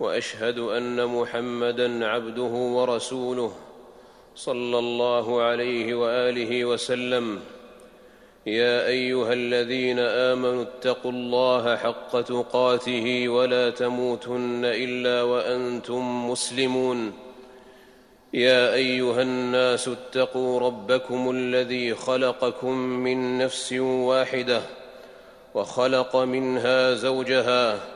وأشهد أن محمدا عبده ورسوله صلى الله عليه وآله وسلم. يا أيها الذين آمنوا اتقوا الله حق تقاته ولا تموتن إلا وأنتم مسلمون. يا أيها الناس اتقوا ربكم الذي خلقكم من نفس واحدة وخلق منها زوجها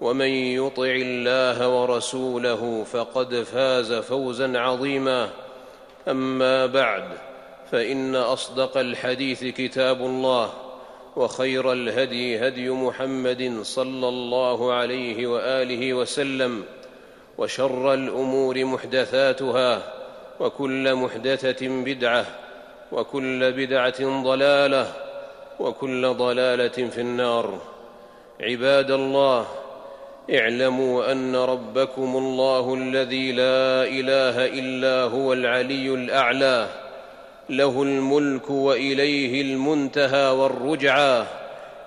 ومن يطع الله ورسوله فقد فاز فوزا عظيما. أما بعد فإن أصدق الحديث كتاب الله وخير الهدي هدي محمد صلى الله عليه وآله وسلم وشر الأمور محدثاتها وكل محدثة بدعة وكل بدعة ضلالة وكل ضلالة في النار. عباد الله اعلموا أن ربكم الله الذي لا إله إلا هو العلي الأعلى له الملك وإليه المنتهى والرجعى.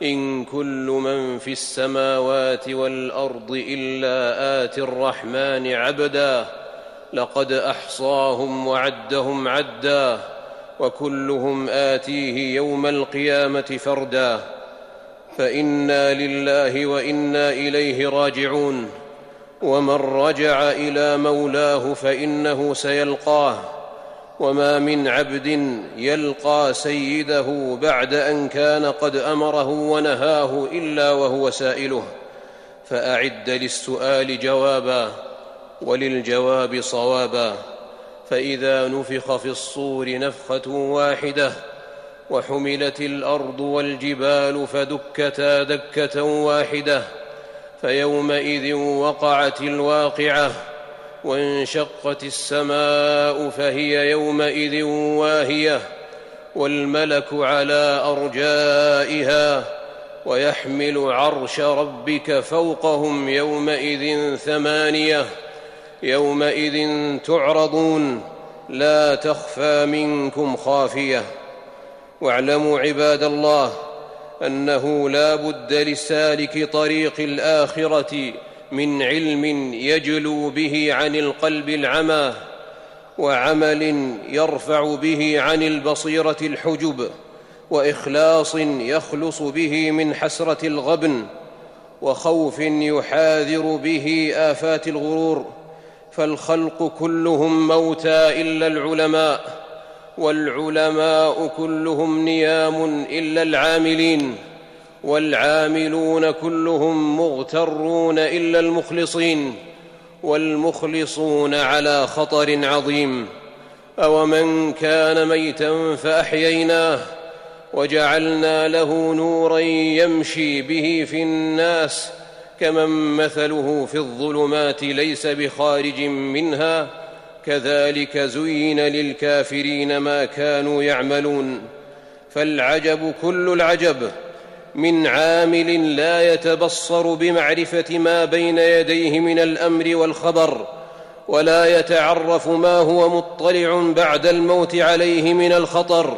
إن كل من في السماوات والأرض إلا آتي الرحمن عبدا لقد أحصاهم وعدهم عدا وكلهم آتيه يوم القيامة فردا. فإنا لله وإنا إليه راجعون. ومن رجع إلى مولاه فإنه سيلقاه. وما من عبد يلقى سيده بعد أن كان قد أمره ونهاه إلا وهو سائله. فأعد للسؤال جوابا وللجواب صوابا. فإذا نفخ في الصور نفخة واحدة وحملت الأرض والجبال فدكتا دكة واحدة فيومئذ وقعت الواقعة وانشقت السماء فهي يومئذ واهية والملك على أرجائها ويحمل عرش ربك فوقهم يومئذ ثمانية يومئذ تعرضون لا تخفى منكم خافية. واعلموا عباد الله أنه لا بد لسالك طريق الآخرة من علم يجلو به عن القلب العمى وعمل يرفع به عن البصيرة الحجب وإخلاص يخلص به من حسرة الغبن وخوف يحاذر به آفات الغرور فالخلق كلهم موتى إلا العلماء والعلماء كلهم نيام إلا العاملين والعاملون كلهم مغترون إلا المخلصين والمخلصون على خطر عظيم. اومن كان ميتا فاحييناه وجعلنا له نورا يمشي به في الناس كمن مثله في الظلمات ليس بخارج منها كذلك زين للكافرين ما كانوا يعملون. فالعجب كل العجب. من عامل لا يتبصر بمعرفة ما بين يديه من الأمر والخبر ولا يتعرف ما هو مطلع بعد الموت عليه من الخطر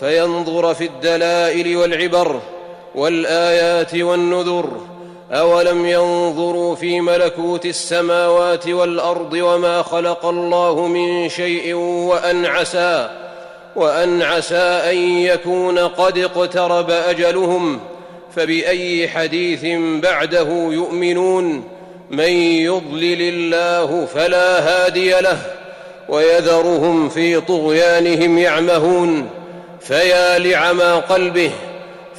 فينظر في الدلائل والعبر والآيات والنذر. اولم ينظروا في ملكوت السماوات والارض وما خلق الله من شيء وان عسى وان عسى ان يكون قد اقترب اجلهم فباي حديث بعده يؤمنون من يضلل الله فلا هادي له ويذرهم في طغيانهم يعمهون فيا لعمى قلبه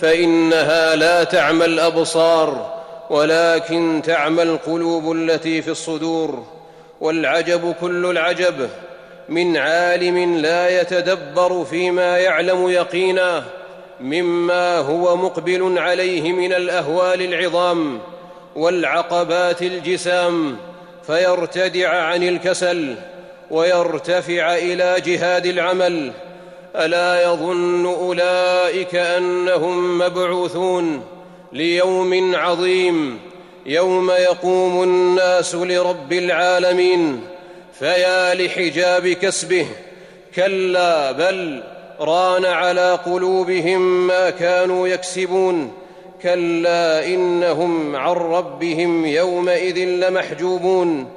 فانها لا تعمى الابصار ولكن تعمى القلوب التي في الصدور والعجب كل العجب من عالم لا يتدبر فيما يعلم يقينا مما هو مقبل عليه من الأهوال العظام والعقبات الجسام فيرتدع عن الكسل ويرتفع إلى جهاد العمل. ألا يظن أولئك أنهم مبعوثون؟ ليوم عظيم يوم يقوم الناس لرب العالمين فيا لحجاب كسبه. كلا بل ران على قلوبهم ما كانوا يكسبون. كلا إنهم عن ربهم يومئذ لمحجوبون.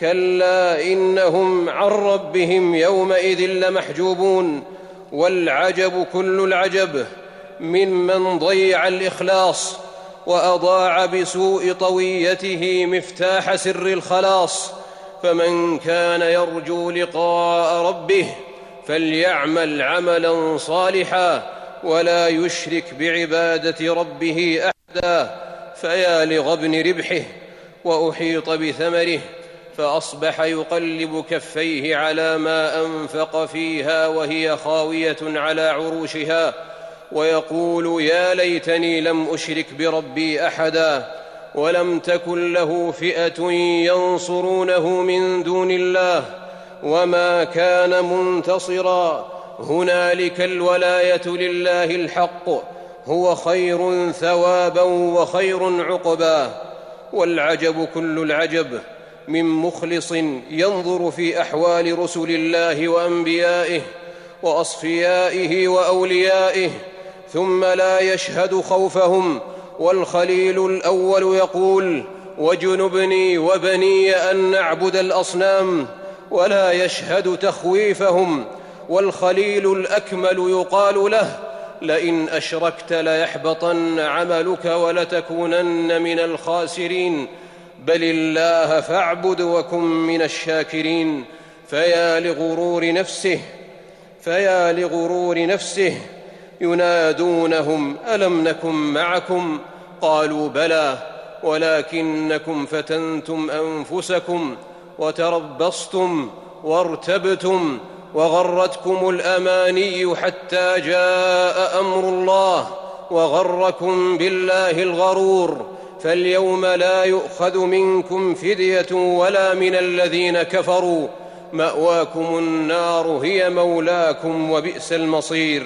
كلا إنهم عن ربهم يومئذ لمحجوبون. والعجب كل العجب ممن ضيع الإخلاص وأضاع بسوء طويته مفتاح سر الخلاص فمن كان يرجو لقاء ربه فليعمل عملا صالحا ولا يشرك بعبادة ربه احدا فيا لغبن ربحه وأحيط بثمره فأصبح يقلب كفيه على ما أنفق فيها وهي خاوية على عروشها ويقول يا ليتني لم أشرك بربي أحدا ولم تكن له فئة ينصرونه من دون الله وما كان منتصرا. هنالك الولاية لله الحق هو خير ثوابا وخير عقبا. والعجب كل العجب من مخلص ينظر في أحوال رسل الله وأنبيائه وأصفيائه وأوليائه ثم لا يشهد خوفهم والخليل الأول يقول وجنبني وبني أن نعبد الأصنام ولا يشهد تخويفهم والخليل الأكمل يقال له لئن أشركت ليحبطن عملك ولتكونن من الخاسرين بل الله فاعبد وكن من الشاكرين فيا لغرور نفسه فيا لغرور نفسه ينادونهم ألم نكن معكم؟ قالوا بلى ولكنكم فتنتم أنفسكم وتربصتم وارتبتم وغرتكم الأماني حتى جاء أمر الله وغركم بالله الغرور فاليوم لا يؤخذ منكم فدية ولا من الذين كفروا مأواكم النار هي مولاكم وبئس المصير.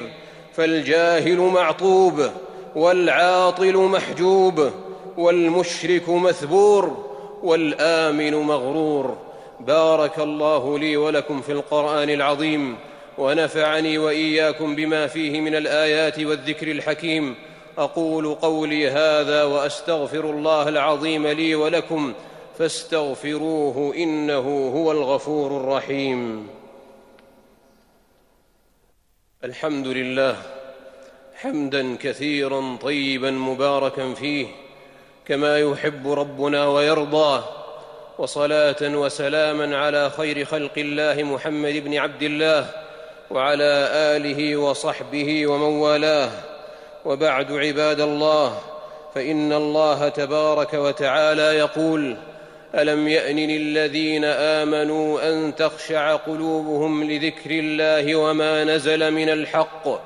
فالجاهل معطوب والعاطل محجوب والمشرك مثبور والآمن مغرور. بارك الله لي ولكم في القرآن العظيم ونفعني وإياكم بما فيه من الآيات والذكر الحكيم. أقول قولي هذا وأستغفر الله العظيم لي ولكم فاستغفروه إنه هو الغفور الرحيم. الحمد لله حمدا كثيرا طيبا مباركا فيه كما يحب ربنا ويرضى وصلاة وسلاما على خير خلق الله محمد بن عبد الله وعلى آله وصحبه ومن والاه وبعد عباد الله فإن الله تبارك وتعالى يقول ألم يان للذين آمنوا أن تخشع قلوبهم لذكر الله وما نزل من الحق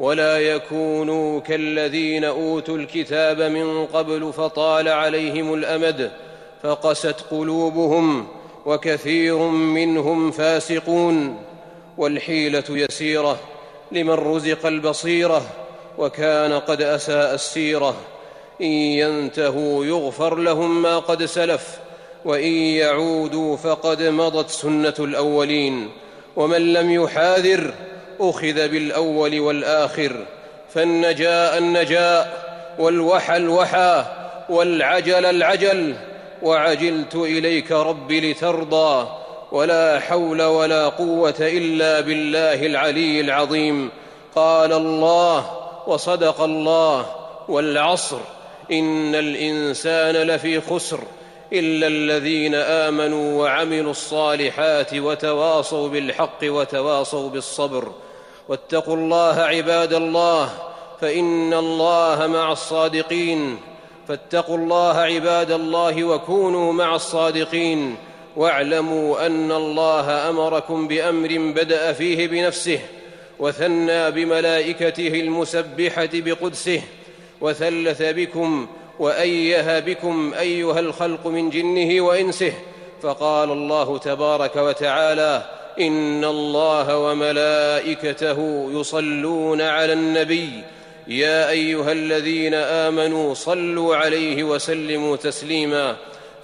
ولا يكونوا كالذين أوتوا الكتاب من قبل فطال عليهم الأمد فقست قلوبهم وكثير منهم فاسقون والحيلة يسيرة لمن رزق البصيرة وكان قد أساء السيرة إن ينتهوا يغفر لهم ما قد سلف وإن يعودوا فقد مضت سنة الأولين. ومن لم يحاذر أخذ بالأول والآخر. فالنجاء النجاء والوحى الوحى والعجل العجل. وعجلت إليك رب لترضى. ولا حول ولا قوة إلا بالله العلي العظيم. قال الله وصدق الله والعصر. إن الإنسان لفي خسر. إلا الذين آمنوا وعملوا الصالحات وتواصوا بالحق وتواصوا بالصبر. واتقوا الله عباد الله فإن الله مع الصادقين. فاتقوا الله عباد الله وكونوا مع الصادقين. واعلموا أن الله أمركم بأمر بدأ فيه بنفسه وثنى بملائكته المسبحة بقدسه وثلث بكم وايه بكم أيها الخلق من جنه وإنسه فقال الله تبارك وتعالى إن الله وملائكته يصلون على النبي يا أيها الذين آمنوا صلوا عليه وسلموا تسليما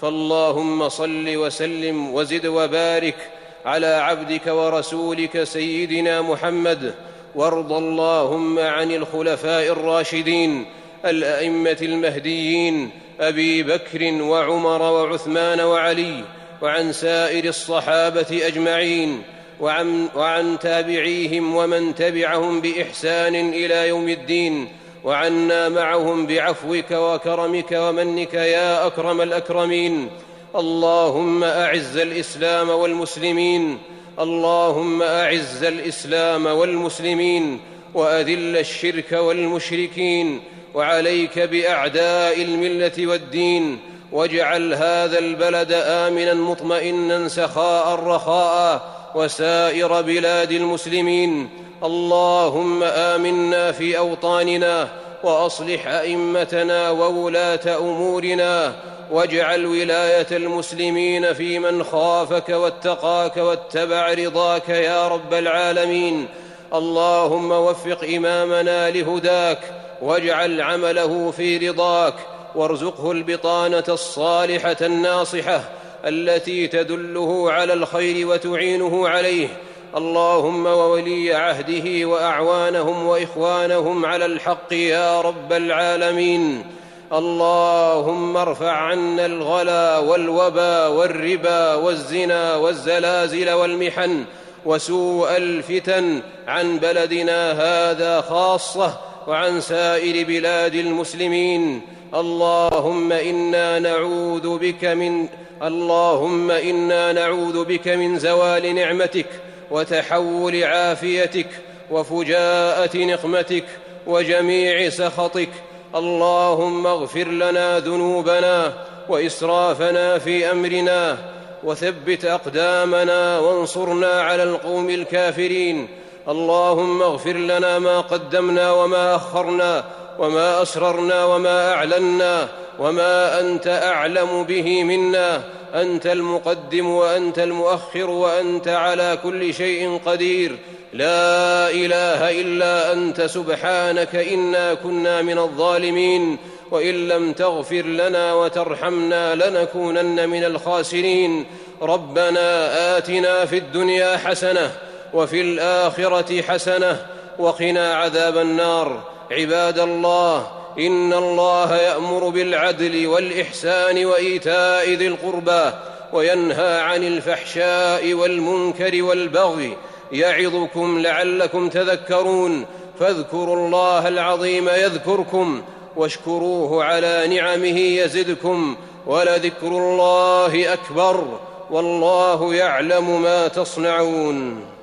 فاللهم صل وسلم وزد وبارك على عبدك ورسولك سيدنا محمد وارض اللهم عن الخلفاء الراشدين الأئمة المهديين أبي بكر وعمر وعثمان وعلي وعن سائر الصحابة أجمعين وعن, وعن تابعيهم ومن تبعهم بإحسان إلى يوم الدين وعنا معهم بعفوك وكرمك ومنك يا أكرم الأكرمين. اللهم أعز الإسلام والمسلمين اللهم أعز الإسلام والمسلمين وأذل الشرك والمشركين وعليك بأعداء الملة والدين واجعل هذا البلد امنا مطمئنا سخاء رخاء وسائر بلاد المسلمين. اللهم آمنا في أوطاننا وأصلح أئمتنا وولاة أمورنا واجعل ولاية المسلمين في من خافك واتقاك واتبع رضاك يا رب العالمين. اللهم وفق إمامنا لهداك واجعل عمله في رضاك وارزقه البطانة الصالحة الناصحة التي تدله على الخير وتعينه عليه. اللهم وولي عهده وأعوانهم وإخوانهم على الحق يا رب العالمين. اللهم ارفع عنا الغلا والوبا والربا والزنا والزلازل والمحن وسوء الفتن عن بلدنا هذا خاصة وعن سائر بلاد المسلمين اللهم إنا نعوذ بك من اللهم إنا نعوذ بك من زوال نعمتك وتحول عافيتك وفجاءة نقمتك وجميع سخطك اللهم اغفر لنا ذنوبنا وإسرافنا في أمرنا وثبت أقدامنا وانصرنا على القوم الكافرين اللهم اغفر لنا ما قدمنا وما أخرنا وما أسررنا وما أعلنا وما أنت أعلم به منا. أنت المقدم وأنت المؤخر وأنت على كل شيء قدير. لا إله إلا أنت. سبحانك إنا كنا من الظالمين. وإن لم تغفر لنا وترحمنا لنكونن من الخاسرين. ربنا آتنا في الدنيا حسنة وفي الآخرة حسنة وقنا عذاب النار. عباد الله إن الله يأمر بالعدل والإحسان وإيتاء ذي القربى وينهى عن الفحشاء والمنكر والبغي. يعظكم لعلكم تذكرون. فاذكروا الله العظيم يذكركم واشكروه على نعمه يزدكم ولذكر الله أكبر. والله يعلم ما تصنعون.